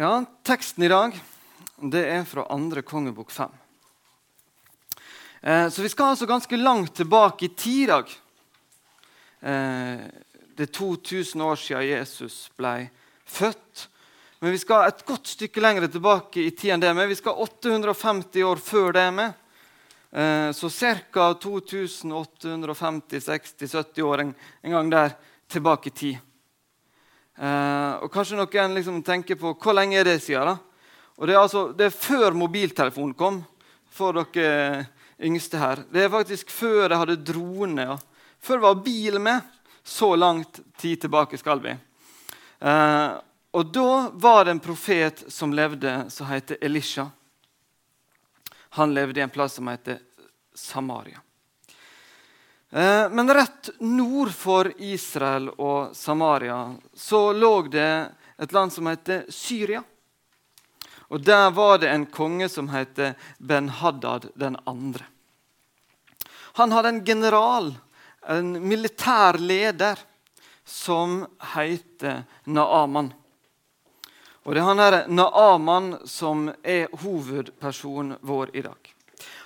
Ja, Teksten i dag det er fra andre kongebok 5. Eh, så vi skal altså ganske langt tilbake i tid i dag. Eh, det er 2000 år siden Jesus ble født. Men vi skal et godt stykke lenger tilbake i tid enn det. med. Vi skal 850 år før det. med. Eh, så ca. 2850-60-70 år en, en, gang der tilbake i tid. Eh, og Kanskje noen liksom tenker på hvor lenge er det siden? da? Og Det er, altså, det er før mobiltelefonen kom, for dere yngste her. Det er faktisk før jeg hadde drone. Ja. Før det var bil med. Så langt tid tilbake skal vi. Eh, og Da var det en profet som levde, som heter Elisha. Han levde i en plass som heter Samaria. Eh, men rett nord for Israel og Samaria så lå det et land som heter Syria. Og Der var det en konge som heter Ben-Haddad den andre. Han hadde en general, en militær leder, som heter Naaman. Og Det er han her Naaman som er hovedpersonen vår i dag.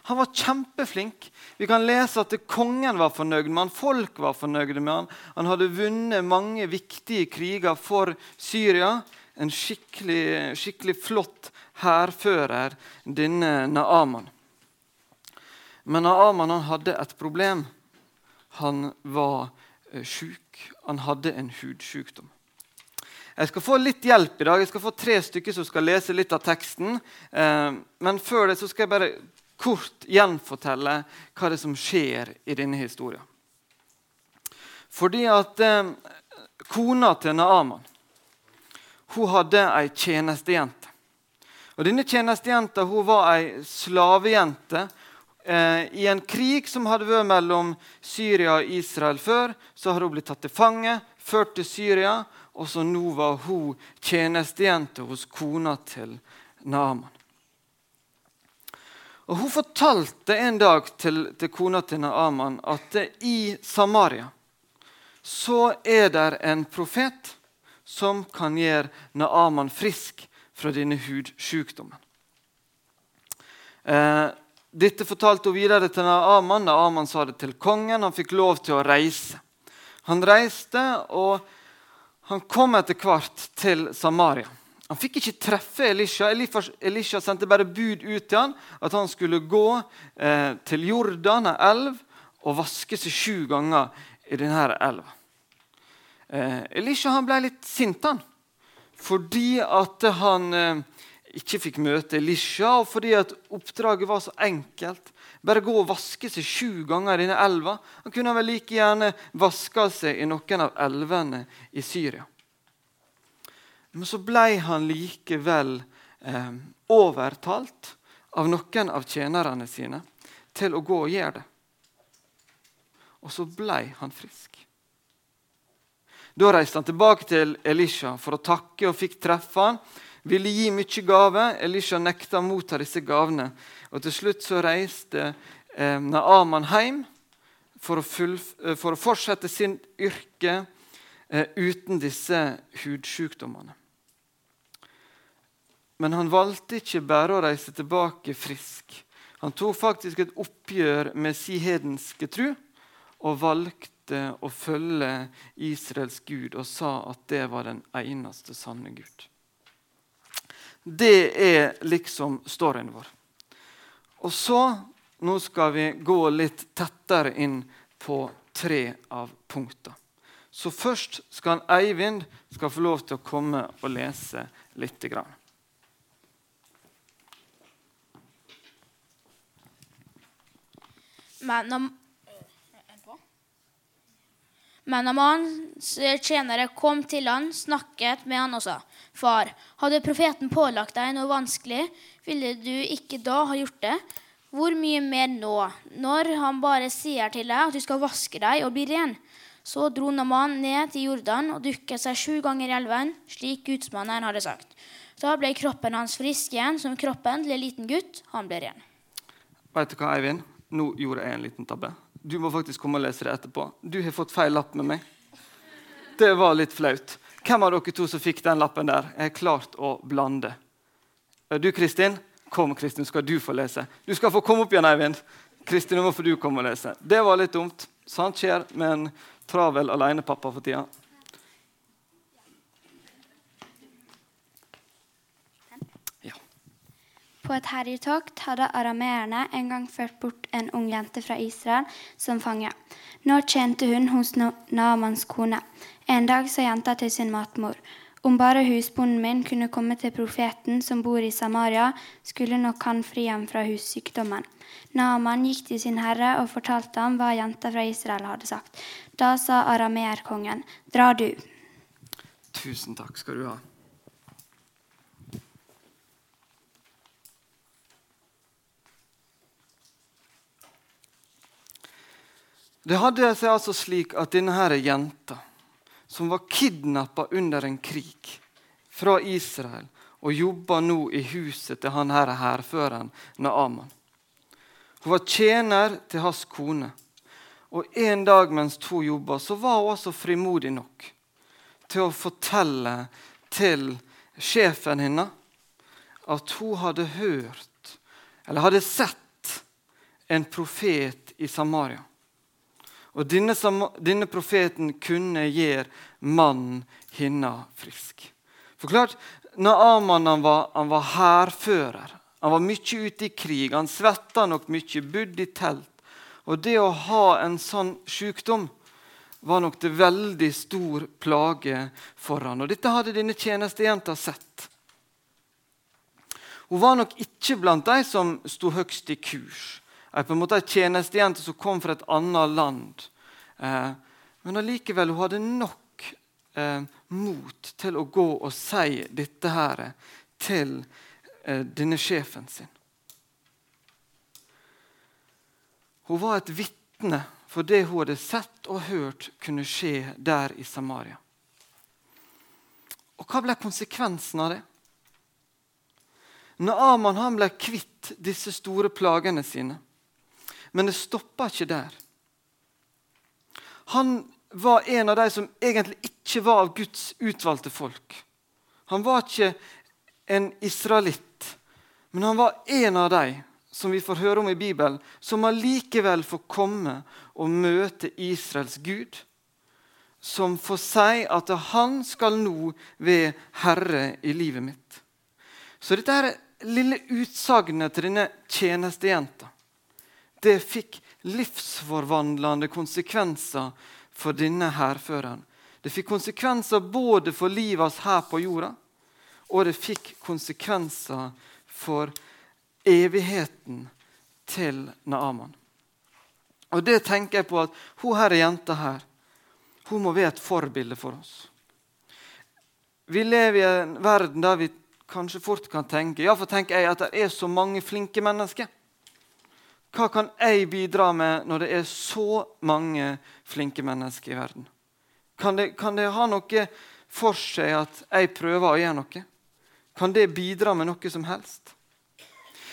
Han var kjempeflink. Vi kan lese at kongen var fornøyd med han, folk var fornøyde med han. Han hadde vunnet mange viktige kriger for Syria. En skikkelig, skikkelig flott hærfører, denne Naaman. Men Naaman hadde et problem. Han var eh, sjuk. Han hadde en hudsjukdom. Jeg skal få litt hjelp i dag. Jeg skal få tre stykker som skal lese litt av teksten. Eh, men før det så skal jeg bare kort gjenfortelle hva det er som skjer i denne historien. Fordi at eh, kona til Naaman hun hadde ei tjenestejente. Og Denne tjenestejenta hun var ei slavejente. Eh, I en krig som hadde vært mellom Syria og Israel før, så hadde hun blitt tatt til fange, ført til Syria, og så nå var hun tjenestejente hos kona til Naaman. Og Hun fortalte en dag til, til kona til Naaman at i Samaria så er det en profet som kan gjøre Naaman frisk fra denne hudsykdommen. Eh, dette fortalte hun videre til Naaman. Naaman sa det til kongen. Han fikk lov til å reise. Han reiste, og han kom etter hvert til Samaria. Han fikk ikke treffe Elisha. Elisha sendte bare bud ut til han, at han skulle gå eh, til Jordan, en elv, og vaske seg sju ganger i denne elva. Eh, Elisha han ble litt sint han, fordi at han eh, ikke fikk møte Elisha, og fordi at oppdraget var så enkelt. Bare gå og vaske seg sju ganger i denne elva. Han kunne vel like gjerne vaska seg i noen av elvene i Syria. Men så ble han likevel eh, overtalt av noen av tjenerne sine til å gå og gjøre det. Og så ble han frisk. Da reiste han tilbake til Elisha for å takke og fikk treffe han. Ville gi mye gave. Elisha nekta å motta disse gavene. Og Til slutt så reiste eh, Naaman hjem for å, eh, for å fortsette sin yrke eh, uten disse hudsjukdommene. Men han valgte ikke bare å reise tilbake frisk. Han tok faktisk et oppgjør med si hedenske tru og valgte å følge Israels Gud og sa at det var den eneste sanne Gud. Det er liksom storyen vår. Og så nå skal vi gå litt tettere inn på tre av punktene. Så først skal Eivind skal få lov til å komme og lese litt. Grann. Men men Amans tjenere kom til han, snakket med han og sa, Far, hadde profeten pålagt deg noe vanskelig, ville du ikke da ha gjort det? Hvor mye mer nå, når han bare sier til deg at du skal vaske deg og bli ren? Så dro Naman ned til Jordan og dukket seg sju ganger i elven, slik gudsmannen hadde sagt. Da ble kroppen hans frisk igjen, som kroppen til en liten gutt. Han ble ren. Vet du hva, Eivind? Nå gjorde jeg en liten tabbe. Du må faktisk komme og lese det etterpå. Du har fått feil lapp med meg. Det var litt flaut. Hvem av dere to som fikk den lappen der, Jeg har klart å blande? Du, Kristin? Kom, Kristin, skal du få lese. Du skal få komme opp igjen, Eivind. Kristin, nå får du komme og lese. Det var litt dumt. Sant skjer med en travel alenepappa for tida. På et herjetokt hadde arameerne en gang ført bort en ung jente fra Israel som fange. Nå tjente hun hos Naamans kone. En dag sa jenta til sin matmor om bare husbonden min kunne komme til profeten som bor i Samaria, skulle nok han fri ham fra hussykdommen. Naaman gikk til sin herre og fortalte ham hva jenta fra Israel hadde sagt. Da sa arameerkongen, dra du. Tusen takk skal du ha. Det hadde seg altså slik at denne her jenta som var kidnappa under en krig fra Israel og jobba nå i huset til han her hærføreren Naaman. Hun var tjener til hans kone. Og En dag mens hun jobba, så var hun også frimodig nok til å fortelle til sjefen hennes at hun hadde hørt, eller hadde sett, en profet i Samaria. Og denne, denne profeten kunne gjøre mannen hinna frisk. For klart, Naaman han var, han var hærfører. Han var mye ute i krig. Han svetta nok mye, bodde i telt. Og det å ha en sånn sykdom var nok til veldig stor plage for han. Og Dette hadde denne tjenestejenta sett. Hun var nok ikke blant de som sto høgst i kurs på en måte en tjenestejente som kom fra et annet land. Eh, men allikevel hun hadde nok eh, mot til å gå og si dette her til eh, denne sjefen sin. Hun var et vitne for det hun hadde sett og hørt kunne skje der i Samaria. Og hva ble konsekvensen av det? Naaman han ble kvitt disse store plagene sine. Men det stoppa ikke der. Han var en av de som egentlig ikke var av Guds utvalgte folk. Han var ikke en israelitt, men han var en av de som vi får høre om i Bibelen, som allikevel får komme og møte Israels Gud. Som får si at han skal nå være herre i livet mitt. Så dette her lille utsagnet til denne tjenestejenta det fikk livsforvandlende konsekvenser for denne hærføreren. Det fikk konsekvenser både for livet hans her på jorda, og det fikk konsekvenser for evigheten til Naaman. Og det tenker jeg på at hun her jenta her, hun må være et forbilde for oss. Vi lever i en verden der vi kanskje fort kan tenke Iallfall tenker jeg at det er så mange flinke mennesker. Hva kan jeg bidra med når det er så mange flinke mennesker i verden? Kan det, kan det, ha noe for seg at jeg prøver å gjøre noe? Kan det bidra med noe som helst?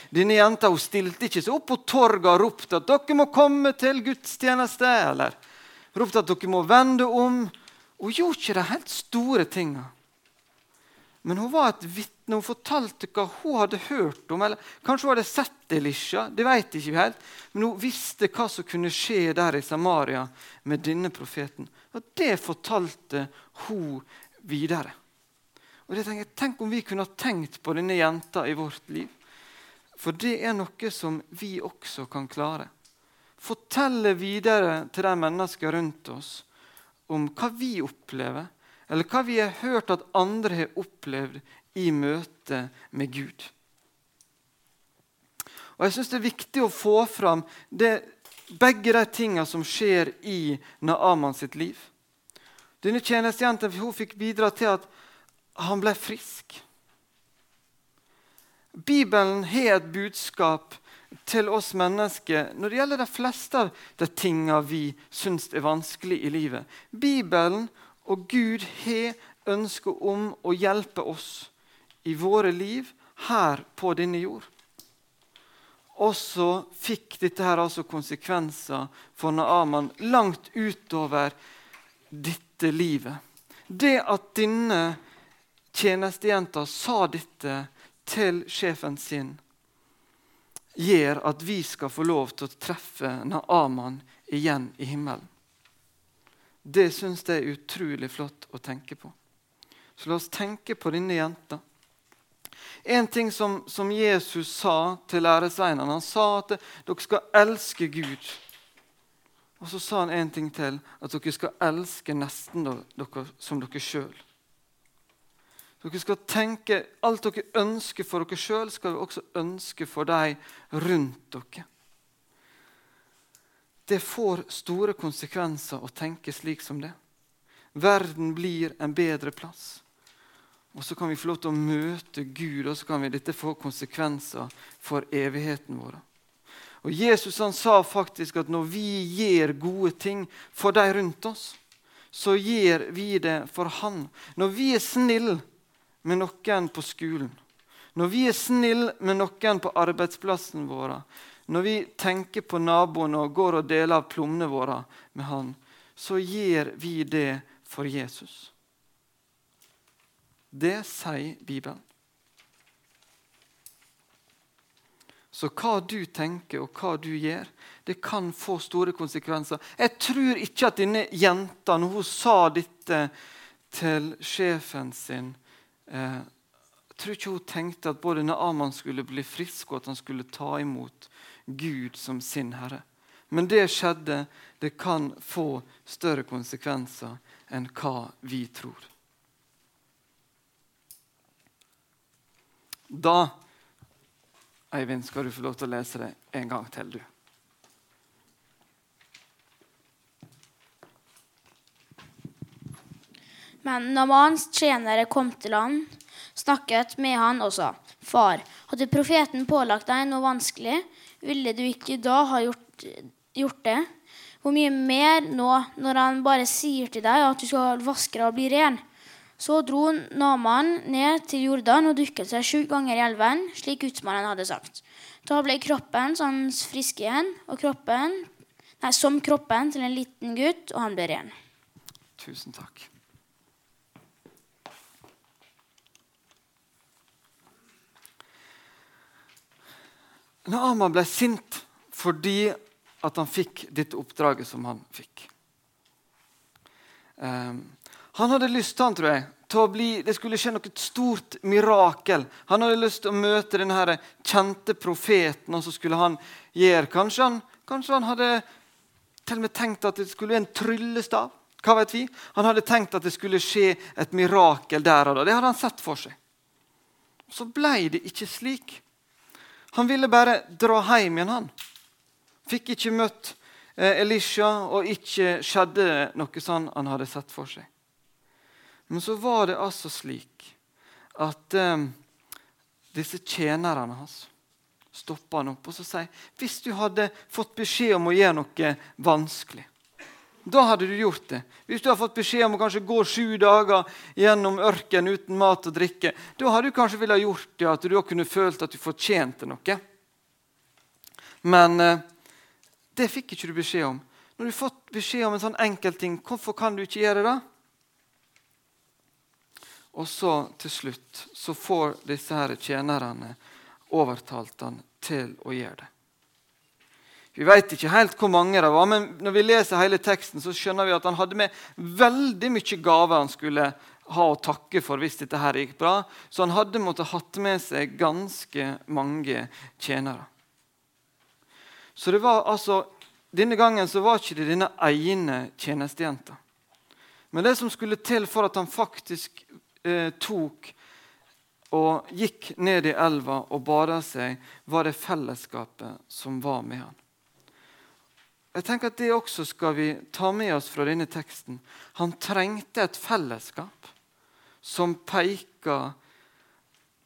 Denne jenta hun stilte ikke seg opp på torget og ropte at dere må komme til gudstjeneste. Eller ropte at dere må vende om. Hun gjorde ikke de helt store tinga. Men hun var et vitne. Hun fortalte hva hun hadde hørt om. eller Kanskje hun hadde sett Elisha. det vet ikke vi helt. Men hun visste hva som kunne skje der i Samaria med denne profeten. Og det fortalte hun videre. Og det tenker jeg, Tenk om vi kunne ha tenkt på denne jenta i vårt liv. For det er noe som vi også kan klare. Fortelle videre til de menneskene rundt oss om hva vi opplever eller hva vi har hørt at andre har opplevd i møte med Gud. Og Jeg syns det er viktig å få fram det, begge de tingene som skjer i Naaman sitt liv. Denne tjenestejenta fikk bidra til at han ble frisk. Bibelen har et budskap til oss mennesker når det gjelder de fleste av de tingene vi syns er vanskelig i livet. Bibelen og Gud har ønske om å hjelpe oss i våre liv her på denne jord. Og så fikk dette her altså konsekvenser for Naaman langt utover dette livet. Det at denne tjenestejenta sa dette til sjefen sin, gjør at vi skal få lov til å treffe Naaman igjen i himmelen. Det syns jeg er utrolig flott å tenke på. Så la oss tenke på denne jenta. En ting som, som Jesus sa til læresveinene, han sa at dere skal elske Gud. Og så sa han en ting til, at dere skal elske nesten dere som dere sjøl. Dere skal tenke Alt dere ønsker for dere sjøl, skal dere også ønske for de rundt dere. Det får store konsekvenser å tenke slik som det. Verden blir en bedre plass. Og så kan vi få lov til å møte Gud, og så kan vi dette få konsekvenser for evigheten vår. Og Jesus han sa faktisk at når vi gjør gode ting for de rundt oss, så gjør vi det for Han. Når vi er snille med noen på skolen, når vi er snille med noen på arbeidsplassen vår, når vi tenker på naboen og går og deler av plommene våre med han, så gjør vi det for Jesus. Det sier Bibelen. Så hva du tenker og hva du gjør, det kan få store konsekvenser. Jeg tror ikke at denne jenta, når hun sa dette til sjefen sin eh, Jeg tror ikke hun tenkte at både Naaman skulle bli frisk, og at han skulle ta imot Gud som sin herre. Men det skjedde. Det kan få større konsekvenser enn hva vi tror. Da Eivind, skal du få lov til å lese det en gang til, du. Men Namans tjenere kom til han, snakket med han og sa, Far, hadde profeten pålagt deg noe vanskelig, ville du ikke da ha gjort, gjort det? Hvor mye mer nå, når han bare sier til deg at du skal vaske deg og bli ren? Så dro Naman ned til Jordan og dukket seg sju ganger i elven, slik gudsmannen hadde sagt. Da ble kroppen hans frisk igjen, og kroppen, nei, som kroppen til en liten gutt, og han ble ren. Tusen takk. Naaman ble sint fordi at han fikk dette oppdraget som han fikk. Um, han hadde lyst han, tror jeg, til å bli, det skulle skje noe stort mirakel. Han hadde lyst til å møte denne kjente profeten, og så skulle han gjøre Kanskje han, kanskje han hadde til og med tenkt at det skulle være en tryllestav. Hva vet vi? Han hadde tenkt at det skulle skje et mirakel der og da. Det hadde han sett for seg. Så ble det ikke slik. Han ville bare dra hjem igjen, han. Fikk ikke møtt eh, Elisha, og ikke skjedde noe sånn han hadde sett for seg. Men så var det altså slik at eh, disse tjenerne hans stoppa han opp og så sier hvis du hadde fått beskjed om å gjøre noe vanskelig, da hadde du gjort det. Hvis du har fått beskjed om å kanskje gå sju dager gjennom ørken uten mat og drikke, da hadde du kanskje ville gjort det, at du da kunne følt at du fortjente noe. Men eh, det fikk ikke du beskjed om. Når du har fått beskjed om en sånn enkel ting, hvorfor kan du ikke gjøre det? Og så til slutt så får disse her tjenerne overtalt han til å gjøre det. Vi vet ikke helt hvor mange det var, men når vi leser hele teksten, så skjønner vi at han hadde med veldig mye gaver han skulle ha å takke for hvis dette her gikk bra. Så han hadde måttet hatt med seg ganske mange tjenere. Så det var altså, Denne gangen så var ikke det denne ene tjenestejenta. Men det som skulle til for at han faktisk eh, tok og gikk ned i elva og bada seg, var det fellesskapet som var med han. Jeg tenker at Det også skal vi ta med oss fra denne teksten. Han trengte et fellesskap som peka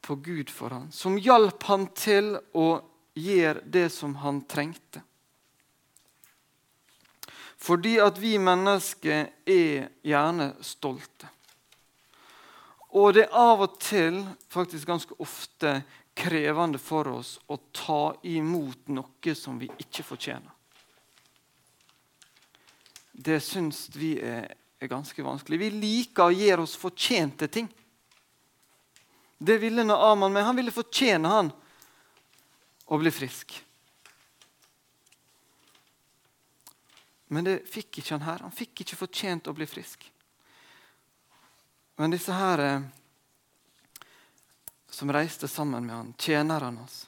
på Gud for ham, som hjalp han til å gjøre det som han trengte. Fordi at vi mennesker er gjerne stolte. Og det er av og til, faktisk ganske ofte, krevende for oss å ta imot noe som vi ikke fortjener det syns vi er, er ganske vanskelig. Vi liker å gjøre oss fortjente ting. Det ville Naaman med. Han ville fortjene han å bli frisk. Men det fikk ikke han her. Han fikk ikke fortjent å bli frisk. Men disse her eh, som reiste sammen med han, tjenerne hans,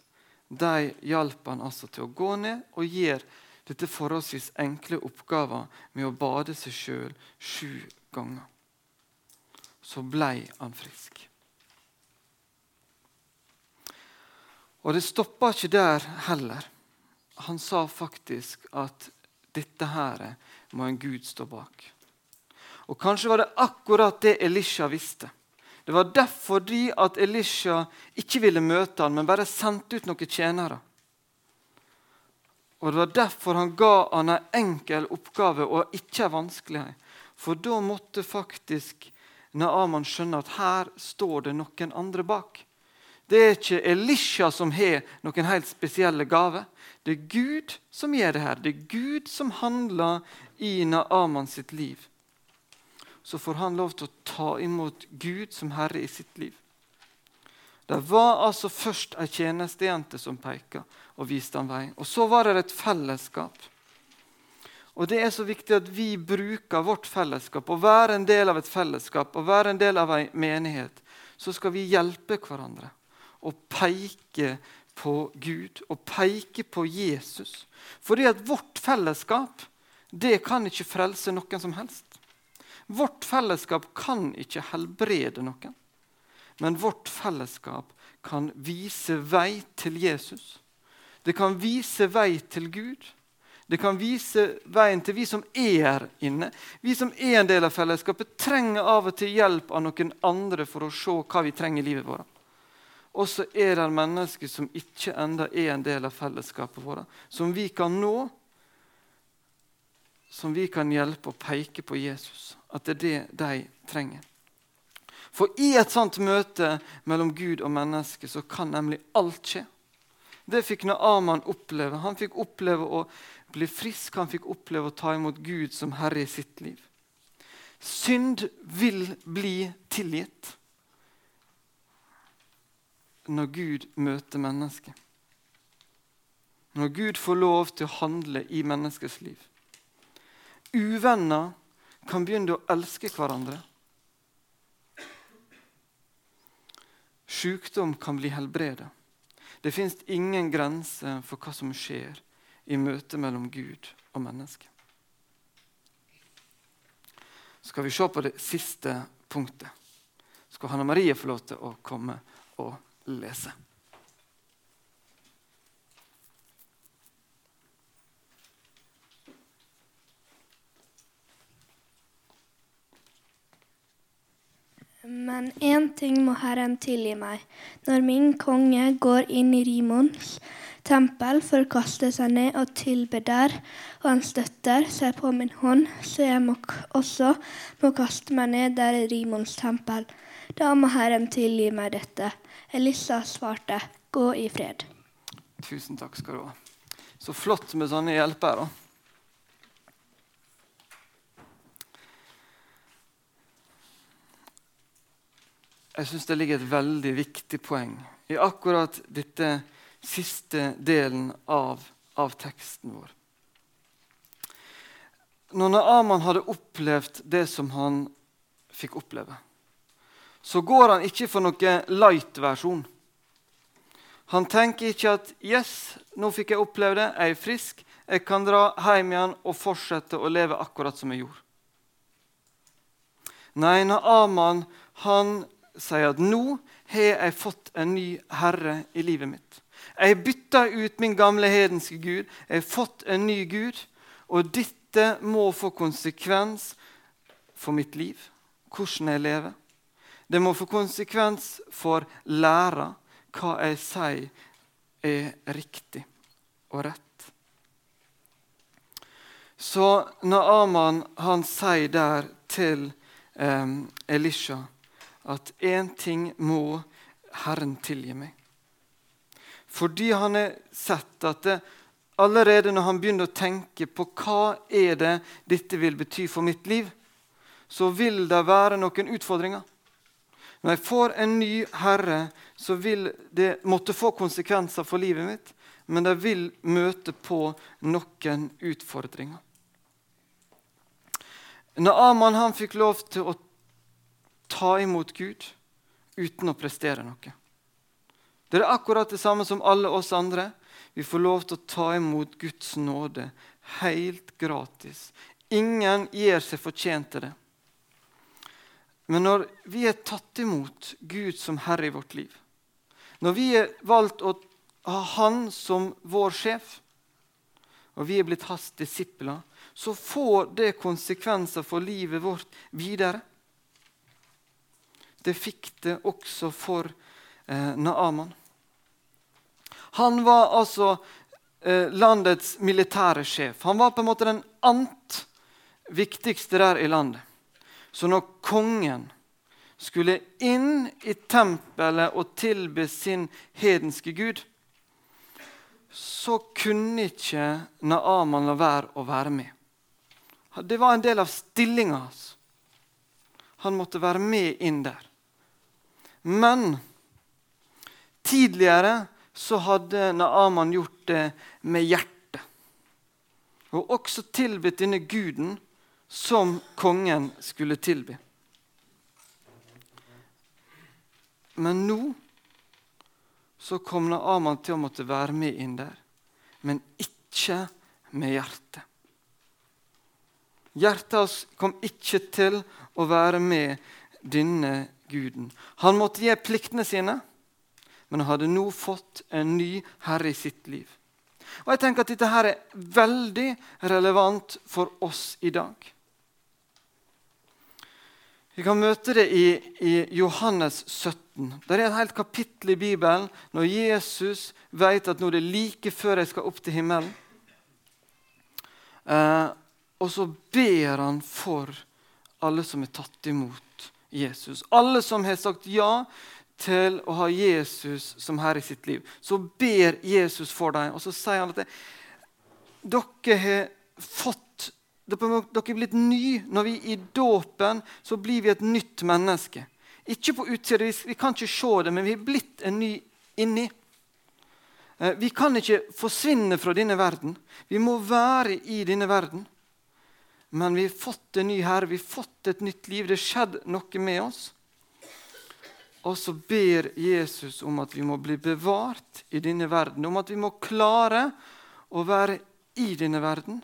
de hjalp han altså til å gå ned og gjøre dette forholdsvis enkle oppgaven med å bade seg sjøl sju ganger. Så blei han frisk. Og det stoppa ikke der heller. Han sa faktisk at dette her må en Gud stå bak. Og Kanskje var det akkurat det Elisha visste. Det var derfor de at Elisha ikke ville møte han, men bare sendte ut noen tjenere. Og Det var derfor han ga han en enkel oppgave og ikke vanskelig For da måtte faktisk Naaman skjønne at her står det noen andre bak. Det er ikke Elisha som har noen helt spesielle gaver. Det er Gud som gjør det her. Det er Gud som handler i Naaman sitt liv. Så får han lov til å ta imot Gud som herre i sitt liv. Det var altså først ei tjenestejente som peka og viste ham vei. Og så var det et fellesskap. Og Det er så viktig at vi bruker vårt fellesskap og være en del av et fellesskap og være en del av ei menighet. Så skal vi hjelpe hverandre og peke på Gud og peke på Jesus. Fordi at vårt fellesskap det kan ikke frelse noen som helst. Vårt fellesskap kan ikke helbrede noen. Men vårt fellesskap kan vise vei til Jesus. Det kan vise vei til Gud. Det kan vise veien til vi som er inne. Vi som er en del av fellesskapet, trenger av og til hjelp av noen andre for å se hva vi trenger i livet vårt. Og så er det mennesker som ikke enda er en del av fellesskapet vårt, som vi kan nå, som vi kan hjelpe å peke på Jesus. At det er det de trenger. For i et sånt møte mellom Gud og menneske så kan nemlig alt skje. Det fikk Naaman oppleve. Han fikk oppleve å bli frisk, han fikk oppleve å ta imot Gud som herre i sitt liv. Synd vil bli tilgitt når Gud møter mennesket. Når Gud får lov til å handle i menneskets liv. Uvenner kan begynne å elske hverandre. Sykdom kan bli helbredet. Det fins ingen grense for hva som skjer i møtet mellom Gud og menneske. Skal vi se på det siste punktet. Skal Hanne Marie få lov til å komme og lese. Men én ting må Herren tilgi meg. Når min konge går inn i Rimons tempel for å kaste seg ned og tilbe der, og han støtter seg på min hånd, så jeg må også må kaste meg ned der i Rimons tempel. Da må Herren tilgi meg dette. Elissa svarte, 'Gå i fred'. Tusen takk skal du ha. Så flott med sånne hjelpere. Jeg syns det ligger et veldig viktig poeng i akkurat dette siste delen av, av teksten vår. Når Naaman hadde opplevd det som han fikk oppleve, så går han ikke for noe light-versjon. Han tenker ikke at 'yes, nå fikk jeg oppleve det, jeg er frisk', jeg kan dra hjem igjen og fortsette å leve akkurat som jeg gjorde. Nei, Naaman han sier at 'nå har jeg fått en ny herre i livet mitt'. Jeg bytta ut min gamle hedenske gud. Jeg har fått en ny gud. Og dette må få konsekvens for mitt liv, hvordan jeg lever. Det må få konsekvens for læra hva jeg sier er riktig og rett. Så Naaman han sier der til eh, Elisha at én ting må Herren tilgi meg. Fordi han har sett at det, allerede når han begynner å tenke på hva er det dette vil bety for mitt liv, så vil det være noen utfordringer. Når jeg får en ny herre, så vil det måtte få konsekvenser for livet mitt, men det vil møte på noen utfordringer. Når han fikk lov til å ta imot Gud uten å prestere noe. Det er akkurat det samme som alle oss andre. Vi får lov til å ta imot Guds nåde helt gratis. Ingen gir seg fortjent til det. Men når vi er tatt imot Gud som Herre i vårt liv, når vi er valgt å ha Han som vår sjef, og vi er blitt hans disipler, så får det konsekvenser for livet vårt videre. Det fikk det også for eh, Naaman. Han var altså eh, landets militære sjef. Han var på en måte den ant viktigste der i landet. Så når kongen skulle inn i tempelet og tilbe sin hedenske gud, så kunne ikke Naaman la være å være med. Det var en del av stillinga hans. Han måtte være med inn der. Men tidligere så hadde Naaman gjort det med hjertet. Og også tilbedt denne guden som kongen skulle tilby. Men nå så kom Naaman til å måtte være med inn der, men ikke med hjertet. Hjertet hans kom ikke til å være med denne guden. Han måtte gi pliktene sine, men han hadde nå fått en ny herre i sitt liv. Og jeg tenker at Dette her er veldig relevant for oss i dag. Vi kan møte det i, i Johannes 17. Det er et helt kapittel i Bibelen når Jesus vet at nå er det like før jeg skal opp til himmelen. Eh, og så ber han for alle som er tatt imot Jesus. Alle som har sagt ja til å ha Jesus som herre i sitt liv. Så ber Jesus for dem, og så sier han at det, dere har fått dere er blitt ny. Når vi er i dåpen, så blir vi et nytt menneske. Ikke på utsida, vi kan ikke se det, men vi er blitt en ny inni. Eh, vi kan ikke forsvinne fra denne verden. Vi må være i denne verden. Men vi har fått en ny herre, vi har fått et nytt liv. Det har skjedd noe med oss. Og så ber Jesus om at vi må bli bevart i denne verden. Om at vi må klare å være i denne verden,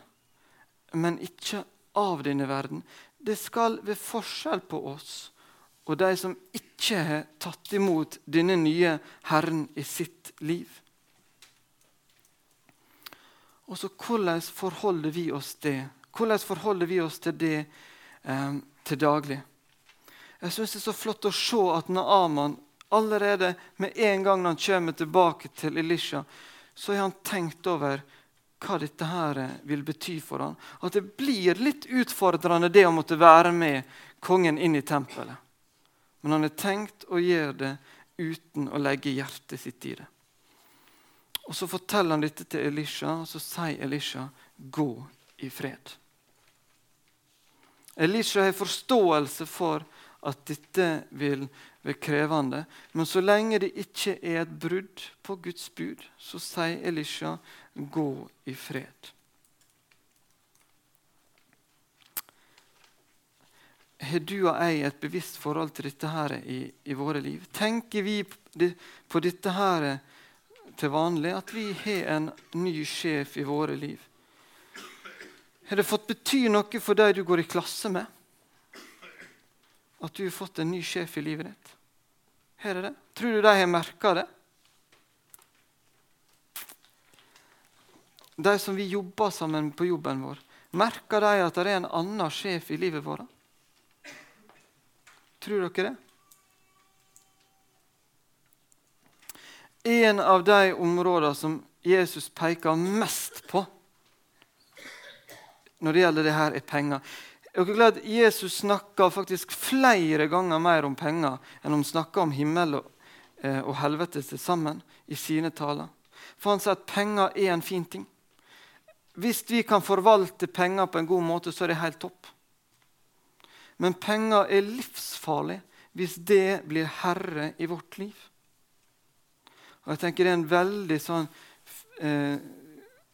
men ikke av denne verden. Det skal være forskjell på oss og de som ikke har tatt imot denne nye Herren i sitt liv. Og så Hvordan forholder vi oss det? Hvordan forholder vi oss til det eh, til daglig? Jeg syns det er så flott å se at Naaman allerede med en gang han kommer tilbake til Elisha, så har han tenkt over hva dette her vil bety for ham. At det blir litt utfordrende det å måtte være med kongen inn i tempelet. Men han har tenkt å gjøre det uten å legge hjertet sitt i det. Og Så forteller han dette til Elisha, og så sier Elisha, 'Gå i fred'. Elisha har forståelse for at dette vil være krevende. Men så lenge det ikke er et brudd på Guds bud, så sier Elisha, 'Gå i fred'. Har du og jeg et bevisst forhold til dette her i, i våre liv? Tenker vi på dette her til vanlig, at vi har en ny sjef i våre liv? Har det fått bety noe for de du går i klasse med? At du har fått en ny sjef i livet ditt? Har det det? Tror du de har merka det? De som vi jobber sammen på jobben vår, merker de at det er en annen sjef i livet vårt? Tror dere det? En av de områdene som Jesus peker mest på når det gjelder det her, er penger. Er dere glad Jesus snakker faktisk flere ganger mer om penger enn han snakker om himmel og, eh, og helvete til sammen i sine taler. For han sier at penger er en fin ting. Hvis vi kan forvalte penger på en god måte, så er det helt topp. Men penger er livsfarlig hvis det blir herre i vårt liv. Og jeg tenker Det er en veldig sånn, eh,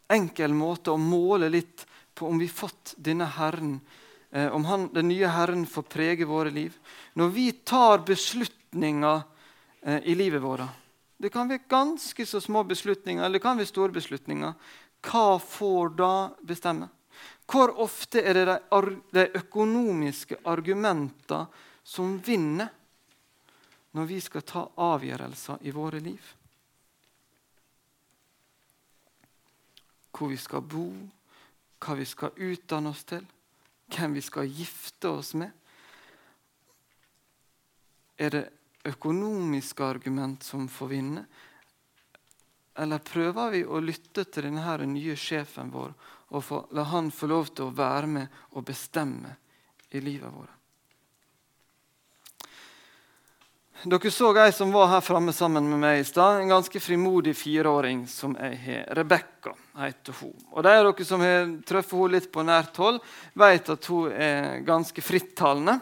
enkel måte å måle litt på om vi har fått denne Herren, eh, om han, den nye Herren får prege våre liv. Når vi tar beslutninger eh, i livet vårt Det kan være ganske så små beslutninger eller det kan være store beslutninger. Hva får da bestemme? Hvor ofte er det de, de økonomiske argumentene som vinner når vi skal ta avgjørelser i våre liv? Hvor vi skal bo, hva vi skal utdanne oss til, hvem vi skal gifte oss med. Er det økonomiske argument som får vinne? Eller prøver vi å lytte til denne nye sjefen vår og få, la han få lov til å være med og bestemme i livet vårt? Dere så ei som var her framme sammen med meg i stad. En ganske frimodig fireåring som jeg har. Rebekka heter hun. Og De av dere som har truffet henne litt på nært hold, vet at hun er ganske frittalende.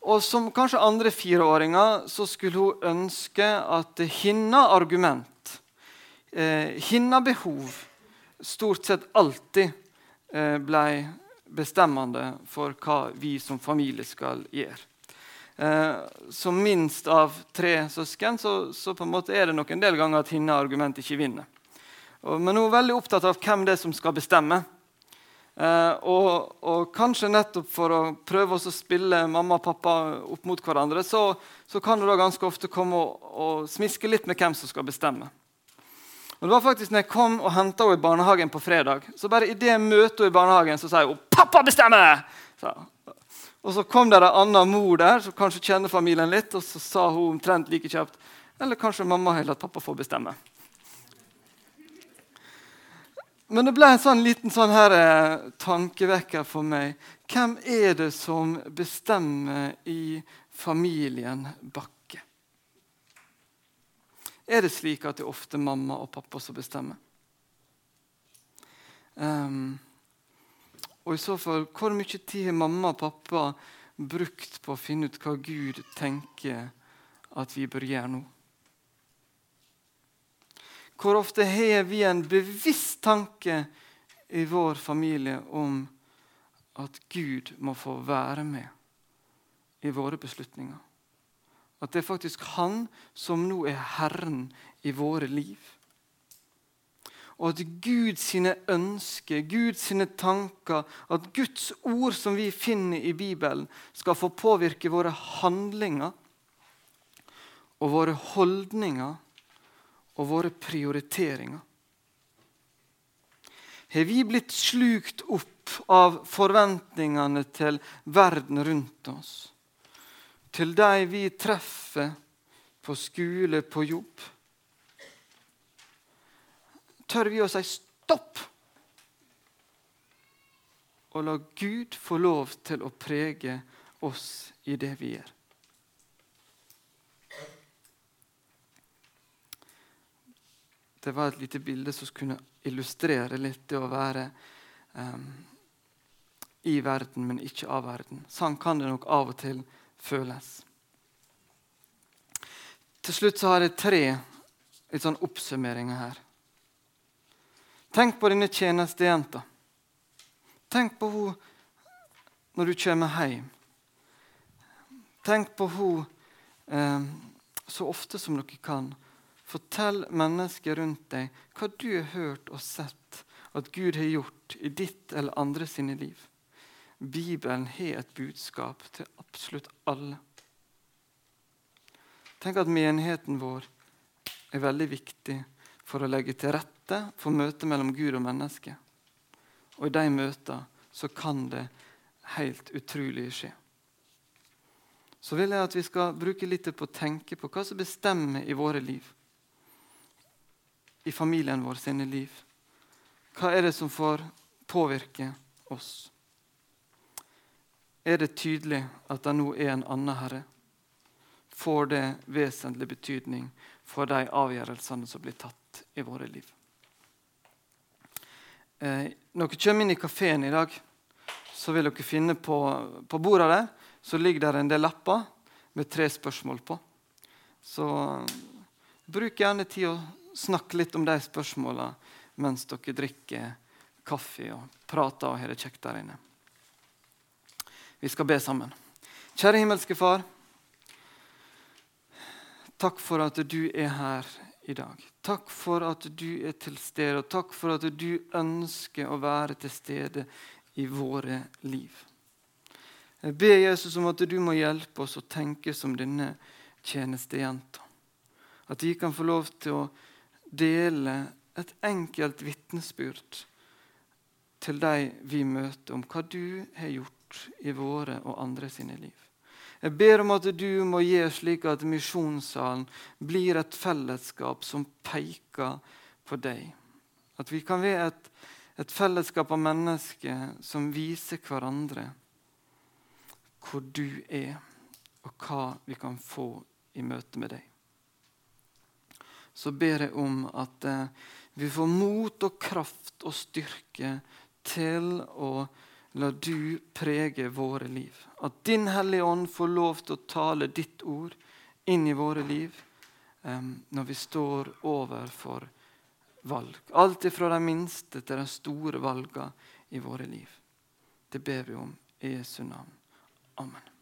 Og som kanskje andre fireåringer så skulle hun ønske at hennes argument, eh, hennes behov, stort sett alltid eh, ble bestemmende for hva vi som familie skal gjøre. Eh, som minst av tre søsken så, så, er det nok en del ganger at hennes argument ikke vinner. Men hun er veldig opptatt av hvem det er som skal bestemme. Eh, og, og, kanskje nettopp for å prøve å spille mamma og pappa opp mot hverandre, så, så kan du da ganske ofte komme og, og, smiske litt med hvem som skal bestemme. Og det var faktisk når jeg kom og henta henne i barnehagen på fredag, så bare i det møtet i barnehagen så sa hun 'Pappa bestemmer!' Så, og Så kom det en annen mor der som kanskje kjenner familien litt, og så sa hun omtrent like kjapt Eller kanskje mamma har latt pappa få bestemme. Men det ble en sånn liten sånn her, eh, tankevekker for meg. Hvem er det som bestemmer i familien Bakke? Er det slik at det er ofte mamma og pappa som bestemmer? Um, og i så fall, hvor mye tid har mamma og pappa brukt på å finne ut hva Gud tenker at vi bør gjøre nå? Hvor ofte har vi en bevisst tanke i vår familie om at Gud må få være med i våre beslutninger? At det er faktisk Han som nå er Herren i våre liv og at Guds sine ønsker, Guds sine tanker, at Guds ord som vi finner i Bibelen, skal få påvirke våre handlinger og våre holdninger og våre prioriteringer. Har vi blitt slukt opp av forventningene til verden rundt oss? Til de vi treffer på skole, på jobb? Tør vi å si stopp. Og la Gud få lov til å prege oss i det vi gjør. Det var et lite bilde som kunne illustrere litt det å være um, i verden, men ikke av verden. Sånn kan det nok av og til føles. Til slutt så har jeg tre litt sånn oppsummeringer her. Tenk på denne tjenestejenta. Tenk på henne når du kommer hjem. Tenk på henne eh, så ofte som dere kan. Fortell mennesker rundt deg hva du har hørt og sett at Gud har gjort i ditt eller andre sine liv. Bibelen har et budskap til absolutt alle. Tenk at menigheten vår er veldig viktig for å legge til rette for møtet mellom Gud og menneske. Og i de møtene så kan det helt utrolig skje. Så vil jeg at vi skal bruke litt på å tenke på hva som bestemmer i våre liv. I familien vår sine liv. Hva er det som får påvirke oss? Er det tydelig at det nå er en annen herre? Får det vesentlig betydning for de avgjørelsene som blir tatt? i våre liv. Eh, når dere kommer inn i kafeen i dag, så vil dere finne på, på bordet der så ligger der en del lapper med tre spørsmål på. Så bruk gjerne tid å snakke litt om de spørsmåla mens dere drikker kaffe og prater og har det kjekt der inne. Vi skal be sammen. Kjære himmelske Far. Takk for at du er her i dag. Takk for at du er til stede, og takk for at du ønsker å være til stede i våre liv. Jeg ber Jesus om at du må hjelpe oss å tenke som denne tjenestejenta. At de kan få lov til å dele et enkelt vitnesbyrd til de vi møter, om hva du har gjort i våre og andre sine liv. Jeg ber om at du må gi slik at misjonssalen blir et fellesskap som peker på deg. At vi kan være et, et fellesskap av mennesker som viser hverandre hvor du er, og hva vi kan få i møte med deg. Så ber jeg om at eh, vi får mot og kraft og styrke til å La du prege våre liv. At Din Hellige Ånd får lov til å tale ditt ord inn i våre liv um, når vi står overfor valg. Alt fra de minste til de store valgene i våre liv. Det ber vi om i Jesu navn. Amen.